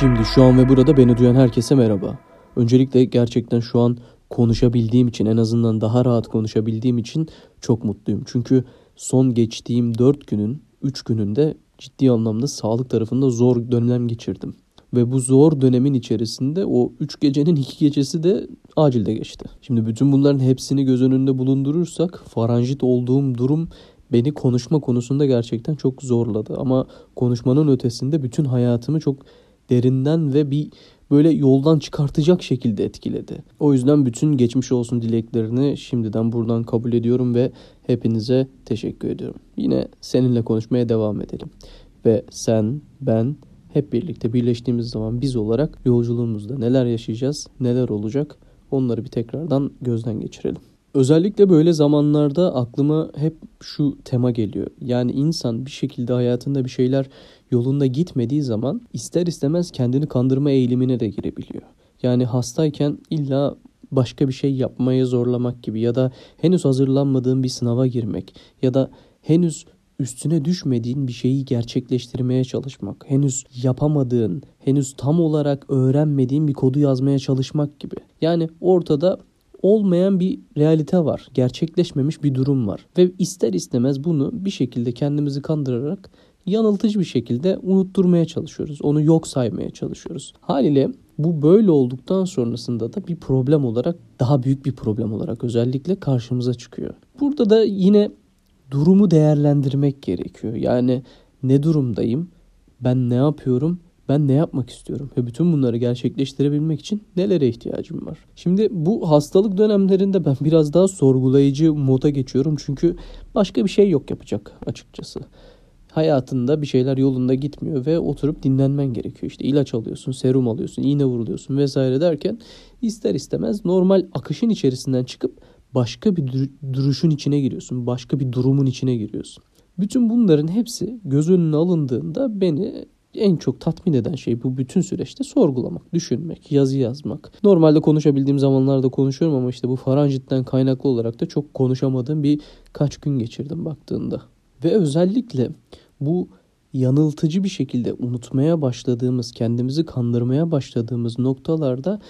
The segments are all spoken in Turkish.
Şimdi şu an ve burada beni duyan herkese merhaba. Öncelikle gerçekten şu an konuşabildiğim için en azından daha rahat konuşabildiğim için çok mutluyum. Çünkü son geçtiğim 4 günün 3 gününde ciddi anlamda sağlık tarafında zor dönem geçirdim. Ve bu zor dönemin içerisinde o 3 gecenin 2 gecesi de acilde geçti. Şimdi bütün bunların hepsini göz önünde bulundurursak faranjit olduğum durum beni konuşma konusunda gerçekten çok zorladı. Ama konuşmanın ötesinde bütün hayatımı çok derinden ve bir böyle yoldan çıkartacak şekilde etkiledi. O yüzden bütün geçmiş olsun dileklerini şimdiden buradan kabul ediyorum ve hepinize teşekkür ediyorum. Yine seninle konuşmaya devam edelim. Ve sen, ben hep birlikte birleştiğimiz zaman biz olarak yolculuğumuzda neler yaşayacağız, neler olacak onları bir tekrardan gözden geçirelim. Özellikle böyle zamanlarda aklıma hep şu tema geliyor. Yani insan bir şekilde hayatında bir şeyler yolunda gitmediği zaman ister istemez kendini kandırma eğilimine de girebiliyor. Yani hastayken illa başka bir şey yapmaya zorlamak gibi ya da henüz hazırlanmadığın bir sınava girmek ya da henüz üstüne düşmediğin bir şeyi gerçekleştirmeye çalışmak, henüz yapamadığın, henüz tam olarak öğrenmediğin bir kodu yazmaya çalışmak gibi. Yani ortada olmayan bir realite var. Gerçekleşmemiş bir durum var. Ve ister istemez bunu bir şekilde kendimizi kandırarak yanıltıcı bir şekilde unutturmaya çalışıyoruz. Onu yok saymaya çalışıyoruz. Haliyle bu böyle olduktan sonrasında da bir problem olarak daha büyük bir problem olarak özellikle karşımıza çıkıyor. Burada da yine durumu değerlendirmek gerekiyor. Yani ne durumdayım? Ben ne yapıyorum? Ben ne yapmak istiyorum? Ve bütün bunları gerçekleştirebilmek için nelere ihtiyacım var? Şimdi bu hastalık dönemlerinde ben biraz daha sorgulayıcı moda geçiyorum. Çünkü başka bir şey yok yapacak açıkçası hayatında bir şeyler yolunda gitmiyor ve oturup dinlenmen gerekiyor. İşte ilaç alıyorsun, serum alıyorsun, iğne vuruluyorsun vesaire derken ister istemez normal akışın içerisinden çıkıp başka bir duruşun içine giriyorsun. Başka bir durumun içine giriyorsun. Bütün bunların hepsi göz önüne alındığında beni en çok tatmin eden şey bu bütün süreçte sorgulamak, düşünmek, yazı yazmak. Normalde konuşabildiğim zamanlarda konuşuyorum ama işte bu faranjitten kaynaklı olarak da çok konuşamadığım bir kaç gün geçirdim baktığında. Ve özellikle bu yanıltıcı bir şekilde unutmaya başladığımız, kendimizi kandırmaya başladığımız noktalarda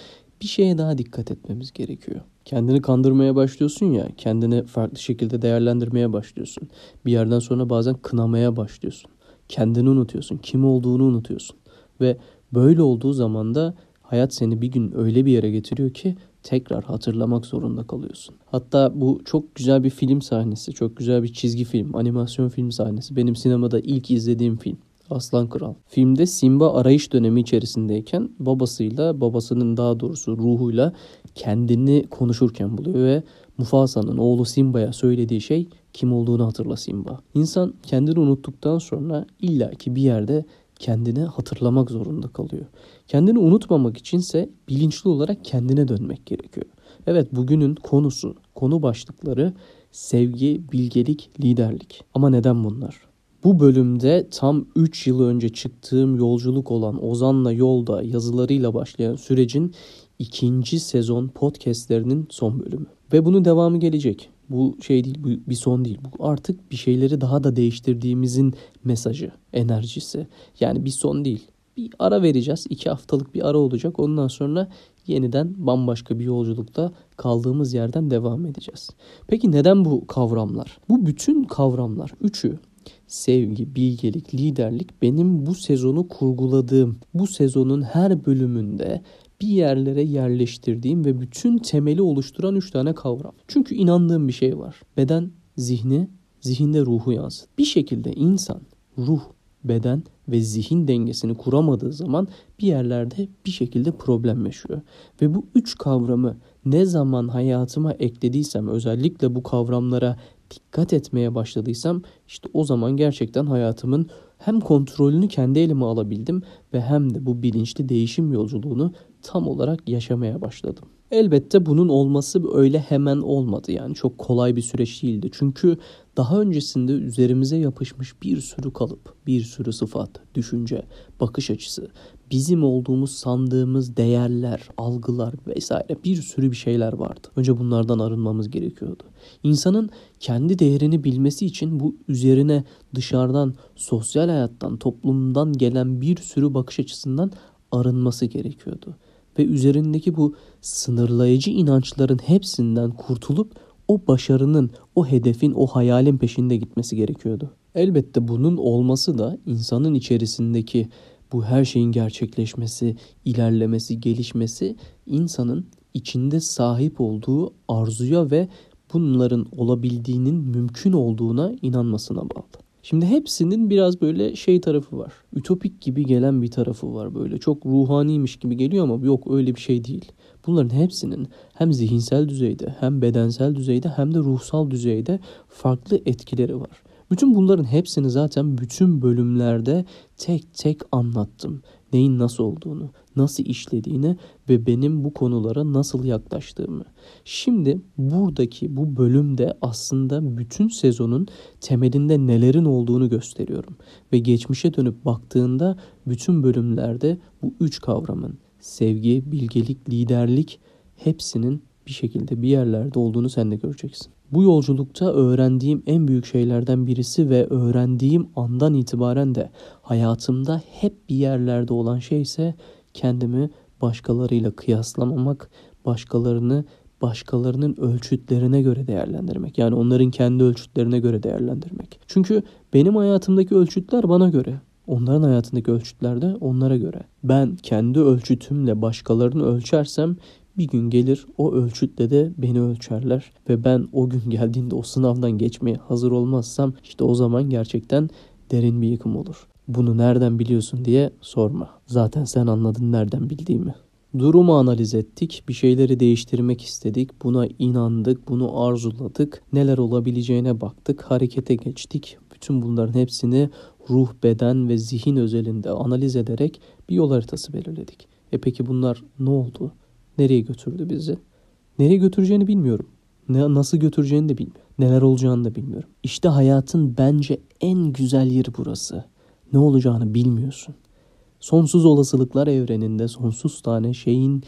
bir şeye daha dikkat etmemiz gerekiyor. Kendini kandırmaya başlıyorsun ya, kendini farklı şekilde değerlendirmeye başlıyorsun. Bir yerden sonra bazen kınamaya başlıyorsun. Kendini unutuyorsun, kim olduğunu unutuyorsun. Ve böyle olduğu zaman da hayat seni bir gün öyle bir yere getiriyor ki tekrar hatırlamak zorunda kalıyorsun. Hatta bu çok güzel bir film sahnesi, çok güzel bir çizgi film, animasyon film sahnesi. Benim sinemada ilk izlediğim film. Aslan Kral. Filmde Simba arayış dönemi içerisindeyken babasıyla, babasının daha doğrusu ruhuyla kendini konuşurken buluyor ve Mufasa'nın oğlu Simba'ya söylediği şey kim olduğunu hatırla Simba. İnsan kendini unuttuktan sonra illaki bir yerde kendini hatırlamak zorunda kalıyor. Kendini unutmamak içinse bilinçli olarak kendine dönmek gerekiyor. Evet bugünün konusu, konu başlıkları sevgi, bilgelik, liderlik. Ama neden bunlar? Bu bölümde tam 3 yıl önce çıktığım yolculuk olan Ozan'la Yolda yazılarıyla başlayan sürecin ikinci sezon podcastlerinin son bölümü. Ve bunun devamı gelecek. Bu şey değil, bu bir son değil. Bu artık bir şeyleri daha da değiştirdiğimizin mesajı, enerjisi. Yani bir son değil. Bir ara vereceğiz. iki haftalık bir ara olacak. Ondan sonra yeniden bambaşka bir yolculukta kaldığımız yerden devam edeceğiz. Peki neden bu kavramlar? Bu bütün kavramlar üçü sevgi, bilgelik, liderlik benim bu sezonu kurguladığım, bu sezonun her bölümünde bir yerlere yerleştirdiğim ve bütün temeli oluşturan üç tane kavram. Çünkü inandığım bir şey var. Beden, zihni, zihinde ruhu yansıt. Bir şekilde insan, ruh, beden ve zihin dengesini kuramadığı zaman bir yerlerde bir şekilde problem yaşıyor. Ve bu üç kavramı ne zaman hayatıma eklediysem özellikle bu kavramlara dikkat etmeye başladıysam işte o zaman gerçekten hayatımın hem kontrolünü kendi elime alabildim ve hem de bu bilinçli değişim yolculuğunu tam olarak yaşamaya başladım. Elbette bunun olması öyle hemen olmadı yani çok kolay bir süreç değildi. Çünkü daha öncesinde üzerimize yapışmış bir sürü kalıp, bir sürü sıfat, düşünce, bakış açısı, bizim olduğumuz sandığımız değerler, algılar vesaire bir sürü bir şeyler vardı. Önce bunlardan arınmamız gerekiyordu. İnsanın kendi değerini bilmesi için bu üzerine dışarıdan, sosyal hayattan, toplumdan gelen bir sürü bakış açısından arınması gerekiyordu. Ve üzerindeki bu sınırlayıcı inançların hepsinden kurtulup o başarının, o hedefin, o hayalin peşinde gitmesi gerekiyordu. Elbette bunun olması da insanın içerisindeki bu her şeyin gerçekleşmesi, ilerlemesi, gelişmesi insanın içinde sahip olduğu arzuya ve bunların olabildiğinin mümkün olduğuna inanmasına bağlı. Şimdi hepsinin biraz böyle şey tarafı var. Ütopik gibi gelen bir tarafı var böyle. Çok ruhaniymiş gibi geliyor ama yok öyle bir şey değil. Bunların hepsinin hem zihinsel düzeyde hem bedensel düzeyde hem de ruhsal düzeyde farklı etkileri var. Bütün bunların hepsini zaten bütün bölümlerde tek tek anlattım. Neyin nasıl olduğunu, nasıl işlediğini ve benim bu konulara nasıl yaklaştığımı. Şimdi buradaki bu bölümde aslında bütün sezonun temelinde nelerin olduğunu gösteriyorum. Ve geçmişe dönüp baktığında bütün bölümlerde bu üç kavramın sevgi, bilgelik, liderlik hepsinin bir şekilde bir yerlerde olduğunu sen de göreceksin. Bu yolculukta öğrendiğim en büyük şeylerden birisi ve öğrendiğim andan itibaren de hayatımda hep bir yerlerde olan şey ise kendimi başkalarıyla kıyaslamamak, başkalarını başkalarının ölçütlerine göre değerlendirmek. Yani onların kendi ölçütlerine göre değerlendirmek. Çünkü benim hayatımdaki ölçütler bana göre. Onların hayatındaki ölçütler de onlara göre. Ben kendi ölçütümle başkalarını ölçersem bir gün gelir o ölçütle de beni ölçerler ve ben o gün geldiğinde o sınavdan geçmeye hazır olmazsam işte o zaman gerçekten derin bir yıkım olur. Bunu nereden biliyorsun diye sorma. Zaten sen anladın nereden bildiğimi. Durumu analiz ettik, bir şeyleri değiştirmek istedik, buna inandık, bunu arzuladık, neler olabileceğine baktık, harekete geçtik. Bütün bunların hepsini ruh, beden ve zihin özelinde analiz ederek bir yol haritası belirledik. E peki bunlar ne oldu? Nereye götürdü bizi? Nereye götüreceğini bilmiyorum. Ne, nasıl götüreceğini de bilmiyorum. Neler olacağını da bilmiyorum. İşte hayatın bence en güzel yeri burası. Ne olacağını bilmiyorsun. Sonsuz olasılıklar evreninde sonsuz tane şeyin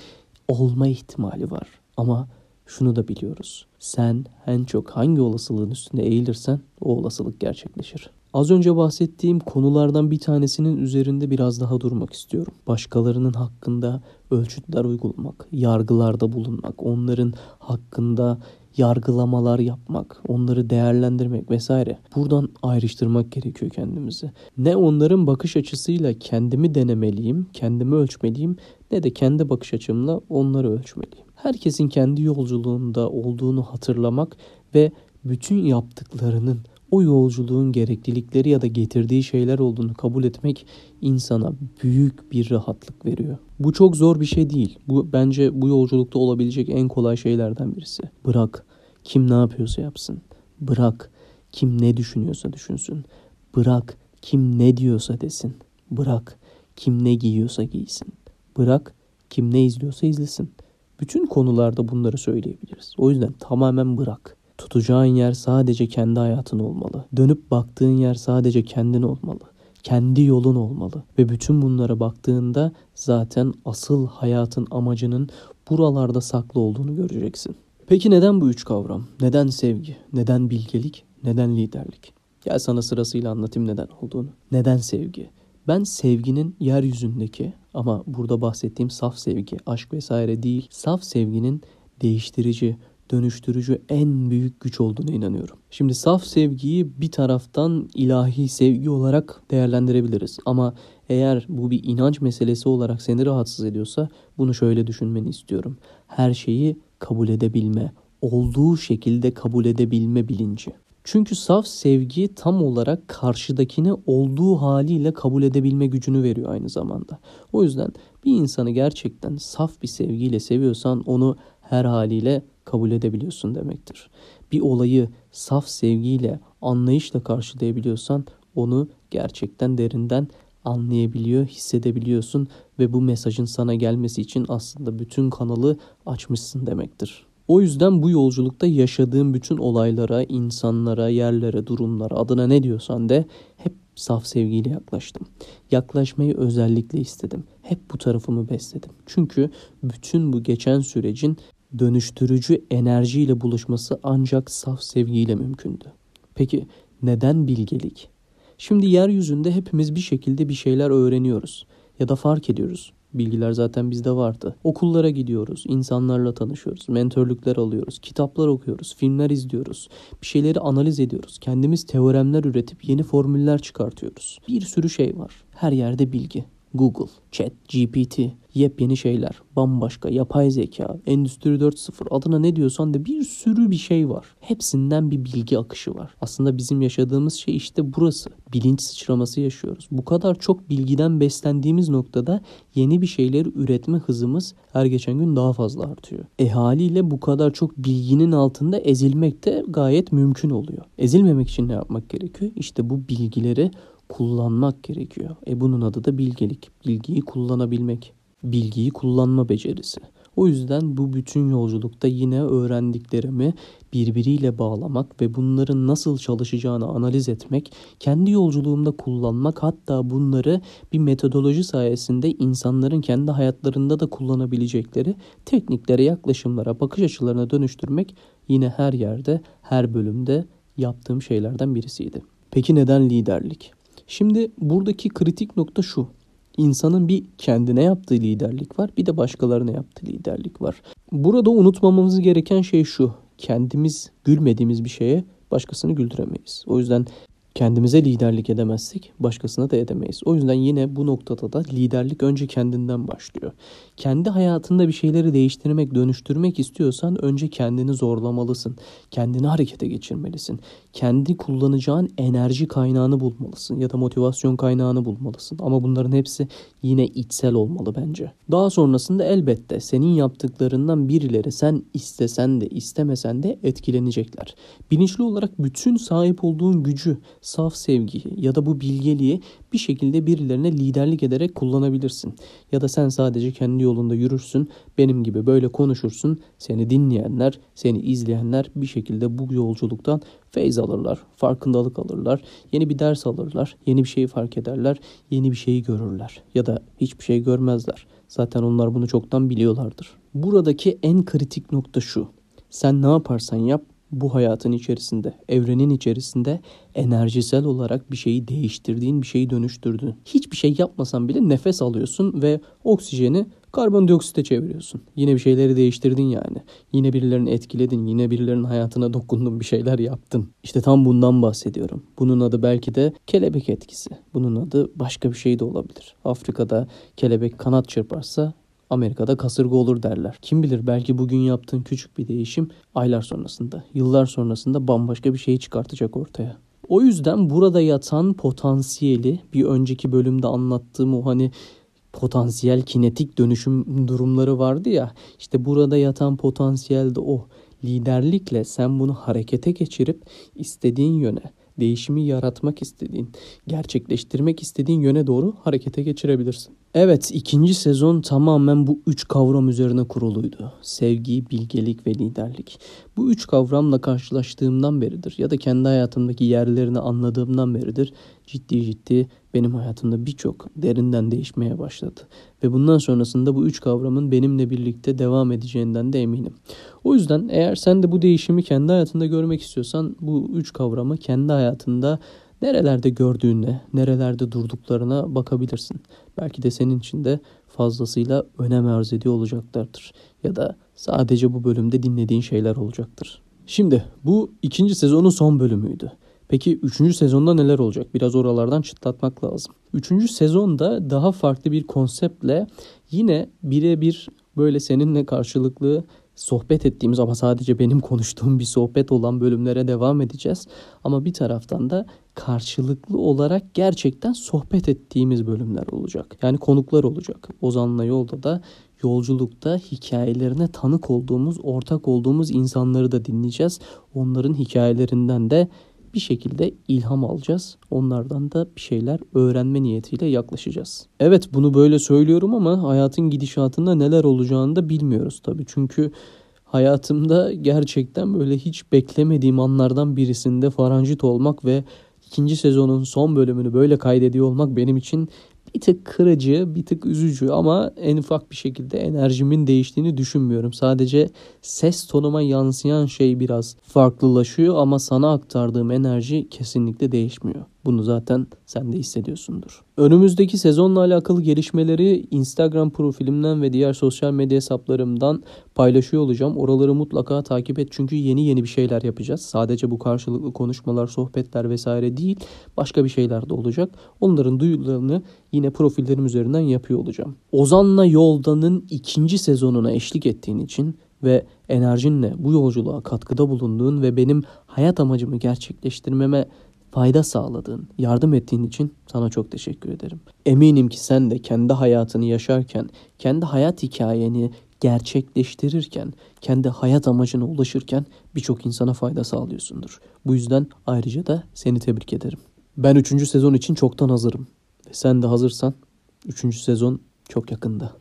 olma ihtimali var. Ama şunu da biliyoruz. Sen en çok hangi olasılığın üstünde eğilirsen o olasılık gerçekleşir. Az önce bahsettiğim konulardan bir tanesinin üzerinde biraz daha durmak istiyorum. Başkalarının hakkında ölçütler uygulamak, yargılarda bulunmak, onların hakkında yargılamalar yapmak, onları değerlendirmek vesaire. Buradan ayrıştırmak gerekiyor kendimizi. Ne onların bakış açısıyla kendimi denemeliyim, kendimi ölçmeliyim ne de kendi bakış açımla onları ölçmeliyim. Herkesin kendi yolculuğunda olduğunu hatırlamak ve bütün yaptıklarının o yolculuğun gereklilikleri ya da getirdiği şeyler olduğunu kabul etmek insana büyük bir rahatlık veriyor. Bu çok zor bir şey değil. Bu bence bu yolculukta olabilecek en kolay şeylerden birisi. Bırak kim ne yapıyorsa yapsın. Bırak kim ne düşünüyorsa düşünsün. Bırak kim ne diyorsa desin. Bırak kim ne giyiyorsa giysin. Bırak kim ne izliyorsa izlesin. Bütün konularda bunları söyleyebiliriz. O yüzden tamamen bırak. Tutacağın yer sadece kendi hayatın olmalı. Dönüp baktığın yer sadece kendin olmalı. Kendi yolun olmalı. Ve bütün bunlara baktığında zaten asıl hayatın amacının buralarda saklı olduğunu göreceksin. Peki neden bu üç kavram? Neden sevgi? Neden bilgelik? Neden liderlik? Gel sana sırasıyla anlatayım neden olduğunu. Neden sevgi? Ben sevginin yeryüzündeki ama burada bahsettiğim saf sevgi, aşk vesaire değil, saf sevginin değiştirici, dönüştürücü en büyük güç olduğuna inanıyorum. Şimdi saf sevgiyi bir taraftan ilahi sevgi olarak değerlendirebiliriz ama eğer bu bir inanç meselesi olarak seni rahatsız ediyorsa bunu şöyle düşünmeni istiyorum. Her şeyi kabul edebilme, olduğu şekilde kabul edebilme bilinci. Çünkü saf sevgi tam olarak karşıdakini olduğu haliyle kabul edebilme gücünü veriyor aynı zamanda. O yüzden bir insanı gerçekten saf bir sevgiyle seviyorsan onu her haliyle kabul edebiliyorsun demektir. Bir olayı saf sevgiyle, anlayışla karşılayabiliyorsan onu gerçekten derinden anlayabiliyor, hissedebiliyorsun ve bu mesajın sana gelmesi için aslında bütün kanalı açmışsın demektir. O yüzden bu yolculukta yaşadığım bütün olaylara, insanlara, yerlere, durumlara adına ne diyorsan de hep saf sevgiyle yaklaştım. Yaklaşmayı özellikle istedim. Hep bu tarafımı besledim. Çünkü bütün bu geçen sürecin dönüştürücü enerjiyle buluşması ancak saf sevgiyle mümkündü. Peki neden bilgelik? Şimdi yeryüzünde hepimiz bir şekilde bir şeyler öğreniyoruz ya da fark ediyoruz. Bilgiler zaten bizde vardı. Okullara gidiyoruz, insanlarla tanışıyoruz, mentörlükler alıyoruz, kitaplar okuyoruz, filmler izliyoruz, bir şeyleri analiz ediyoruz. Kendimiz teoremler üretip yeni formüller çıkartıyoruz. Bir sürü şey var. Her yerde bilgi. Google, Chat, GPT, yepyeni şeyler, bambaşka, yapay zeka, Endüstri 4.0 adına ne diyorsan de bir sürü bir şey var. Hepsinden bir bilgi akışı var. Aslında bizim yaşadığımız şey işte burası. Bilinç sıçraması yaşıyoruz. Bu kadar çok bilgiden beslendiğimiz noktada yeni bir şeyleri üretme hızımız her geçen gün daha fazla artıyor. E haliyle bu kadar çok bilginin altında ezilmek de gayet mümkün oluyor. Ezilmemek için ne yapmak gerekiyor? İşte bu bilgileri kullanmak gerekiyor. E bunun adı da bilgelik. Bilgiyi kullanabilmek. Bilgiyi kullanma becerisi. O yüzden bu bütün yolculukta yine öğrendiklerimi birbiriyle bağlamak ve bunların nasıl çalışacağını analiz etmek, kendi yolculuğumda kullanmak hatta bunları bir metodoloji sayesinde insanların kendi hayatlarında da kullanabilecekleri tekniklere, yaklaşımlara, bakış açılarına dönüştürmek yine her yerde, her bölümde yaptığım şeylerden birisiydi. Peki neden liderlik? Şimdi buradaki kritik nokta şu. İnsanın bir kendine yaptığı liderlik var, bir de başkalarına yaptığı liderlik var. Burada unutmamamız gereken şey şu. Kendimiz gülmediğimiz bir şeye başkasını güldüremeyiz. O yüzden Kendimize liderlik edemezsek başkasına da edemeyiz. O yüzden yine bu noktada da liderlik önce kendinden başlıyor. Kendi hayatında bir şeyleri değiştirmek, dönüştürmek istiyorsan önce kendini zorlamalısın. Kendini harekete geçirmelisin. Kendi kullanacağın enerji kaynağını bulmalısın ya da motivasyon kaynağını bulmalısın. Ama bunların hepsi yine içsel olmalı bence. Daha sonrasında elbette senin yaptıklarından birileri sen istesen de istemesen de etkilenecekler. Bilinçli olarak bütün sahip olduğun gücü saf sevgiyi ya da bu bilgeliği bir şekilde birilerine liderlik ederek kullanabilirsin. Ya da sen sadece kendi yolunda yürürsün, benim gibi böyle konuşursun, seni dinleyenler, seni izleyenler bir şekilde bu yolculuktan feyz alırlar, farkındalık alırlar, yeni bir ders alırlar, yeni bir şeyi fark ederler, yeni bir şeyi görürler ya da hiçbir şey görmezler. Zaten onlar bunu çoktan biliyorlardır. Buradaki en kritik nokta şu. Sen ne yaparsan yap bu hayatın içerisinde, evrenin içerisinde enerjisel olarak bir şeyi değiştirdiğin, bir şeyi dönüştürdüğün. Hiçbir şey yapmasan bile nefes alıyorsun ve oksijeni karbondioksite çeviriyorsun. Yine bir şeyleri değiştirdin yani. Yine birilerini etkiledin, yine birilerinin hayatına dokundun, bir şeyler yaptın. İşte tam bundan bahsediyorum. Bunun adı belki de kelebek etkisi. Bunun adı başka bir şey de olabilir. Afrika'da kelebek kanat çırparsa Amerika'da kasırga olur derler. Kim bilir belki bugün yaptığın küçük bir değişim aylar sonrasında, yıllar sonrasında bambaşka bir şeyi çıkartacak ortaya. O yüzden burada yatan potansiyeli bir önceki bölümde anlattığım o hani potansiyel kinetik dönüşüm durumları vardı ya işte burada yatan potansiyel de o. Liderlikle sen bunu harekete geçirip istediğin yöne değişimi yaratmak istediğin, gerçekleştirmek istediğin yöne doğru harekete geçirebilirsin. Evet, ikinci sezon tamamen bu üç kavram üzerine kuruluydu. Sevgi, bilgelik ve liderlik. Bu üç kavramla karşılaştığımdan beridir ya da kendi hayatımdaki yerlerini anladığımdan beridir ciddi ciddi benim hayatımda birçok derinden değişmeye başladı. Ve bundan sonrasında bu üç kavramın benimle birlikte devam edeceğinden de eminim. O yüzden eğer sen de bu değişimi kendi hayatında görmek istiyorsan bu üç kavramı kendi hayatında nerelerde gördüğüne, nerelerde durduklarına bakabilirsin. Belki de senin için de fazlasıyla önem arz ediyor olacaklardır. Ya da sadece bu bölümde dinlediğin şeyler olacaktır. Şimdi bu ikinci sezonun son bölümüydü. Peki üçüncü sezonda neler olacak? Biraz oralardan çıtlatmak lazım. Üçüncü sezonda daha farklı bir konseptle yine birebir böyle seninle karşılıklı sohbet ettiğimiz ama sadece benim konuştuğum bir sohbet olan bölümlere devam edeceğiz. Ama bir taraftan da karşılıklı olarak gerçekten sohbet ettiğimiz bölümler olacak. Yani konuklar olacak. Ozan'la yolda da yolculukta hikayelerine tanık olduğumuz, ortak olduğumuz insanları da dinleyeceğiz. Onların hikayelerinden de bir şekilde ilham alacağız. Onlardan da bir şeyler öğrenme niyetiyle yaklaşacağız. Evet bunu böyle söylüyorum ama hayatın gidişatında neler olacağını da bilmiyoruz tabii. Çünkü hayatımda gerçekten böyle hiç beklemediğim anlardan birisinde faranjit olmak ve ikinci sezonun son bölümünü böyle kaydediyor olmak benim için bir tık kırıcı, bir tık üzücü ama en ufak bir şekilde enerjimin değiştiğini düşünmüyorum. Sadece ses tonuma yansıyan şey biraz farklılaşıyor ama sana aktardığım enerji kesinlikle değişmiyor. Bunu zaten sen de hissediyorsundur. Önümüzdeki sezonla alakalı gelişmeleri Instagram profilimden ve diğer sosyal medya hesaplarımdan paylaşıyor olacağım. Oraları mutlaka takip et çünkü yeni yeni bir şeyler yapacağız. Sadece bu karşılıklı konuşmalar, sohbetler vesaire değil, başka bir şeyler de olacak. Onların duyularını yine profillerim üzerinden yapıyor olacağım. Ozan'la Yolda'nın ikinci sezonuna eşlik ettiğin için ve enerjinle bu yolculuğa katkıda bulunduğun ve benim hayat amacımı gerçekleştirmeme fayda sağladığın, yardım ettiğin için sana çok teşekkür ederim. Eminim ki sen de kendi hayatını yaşarken, kendi hayat hikayeni gerçekleştirirken, kendi hayat amacına ulaşırken birçok insana fayda sağlıyorsundur. Bu yüzden ayrıca da seni tebrik ederim. Ben 3. sezon için çoktan hazırım. Sen de hazırsan 3. sezon çok yakında.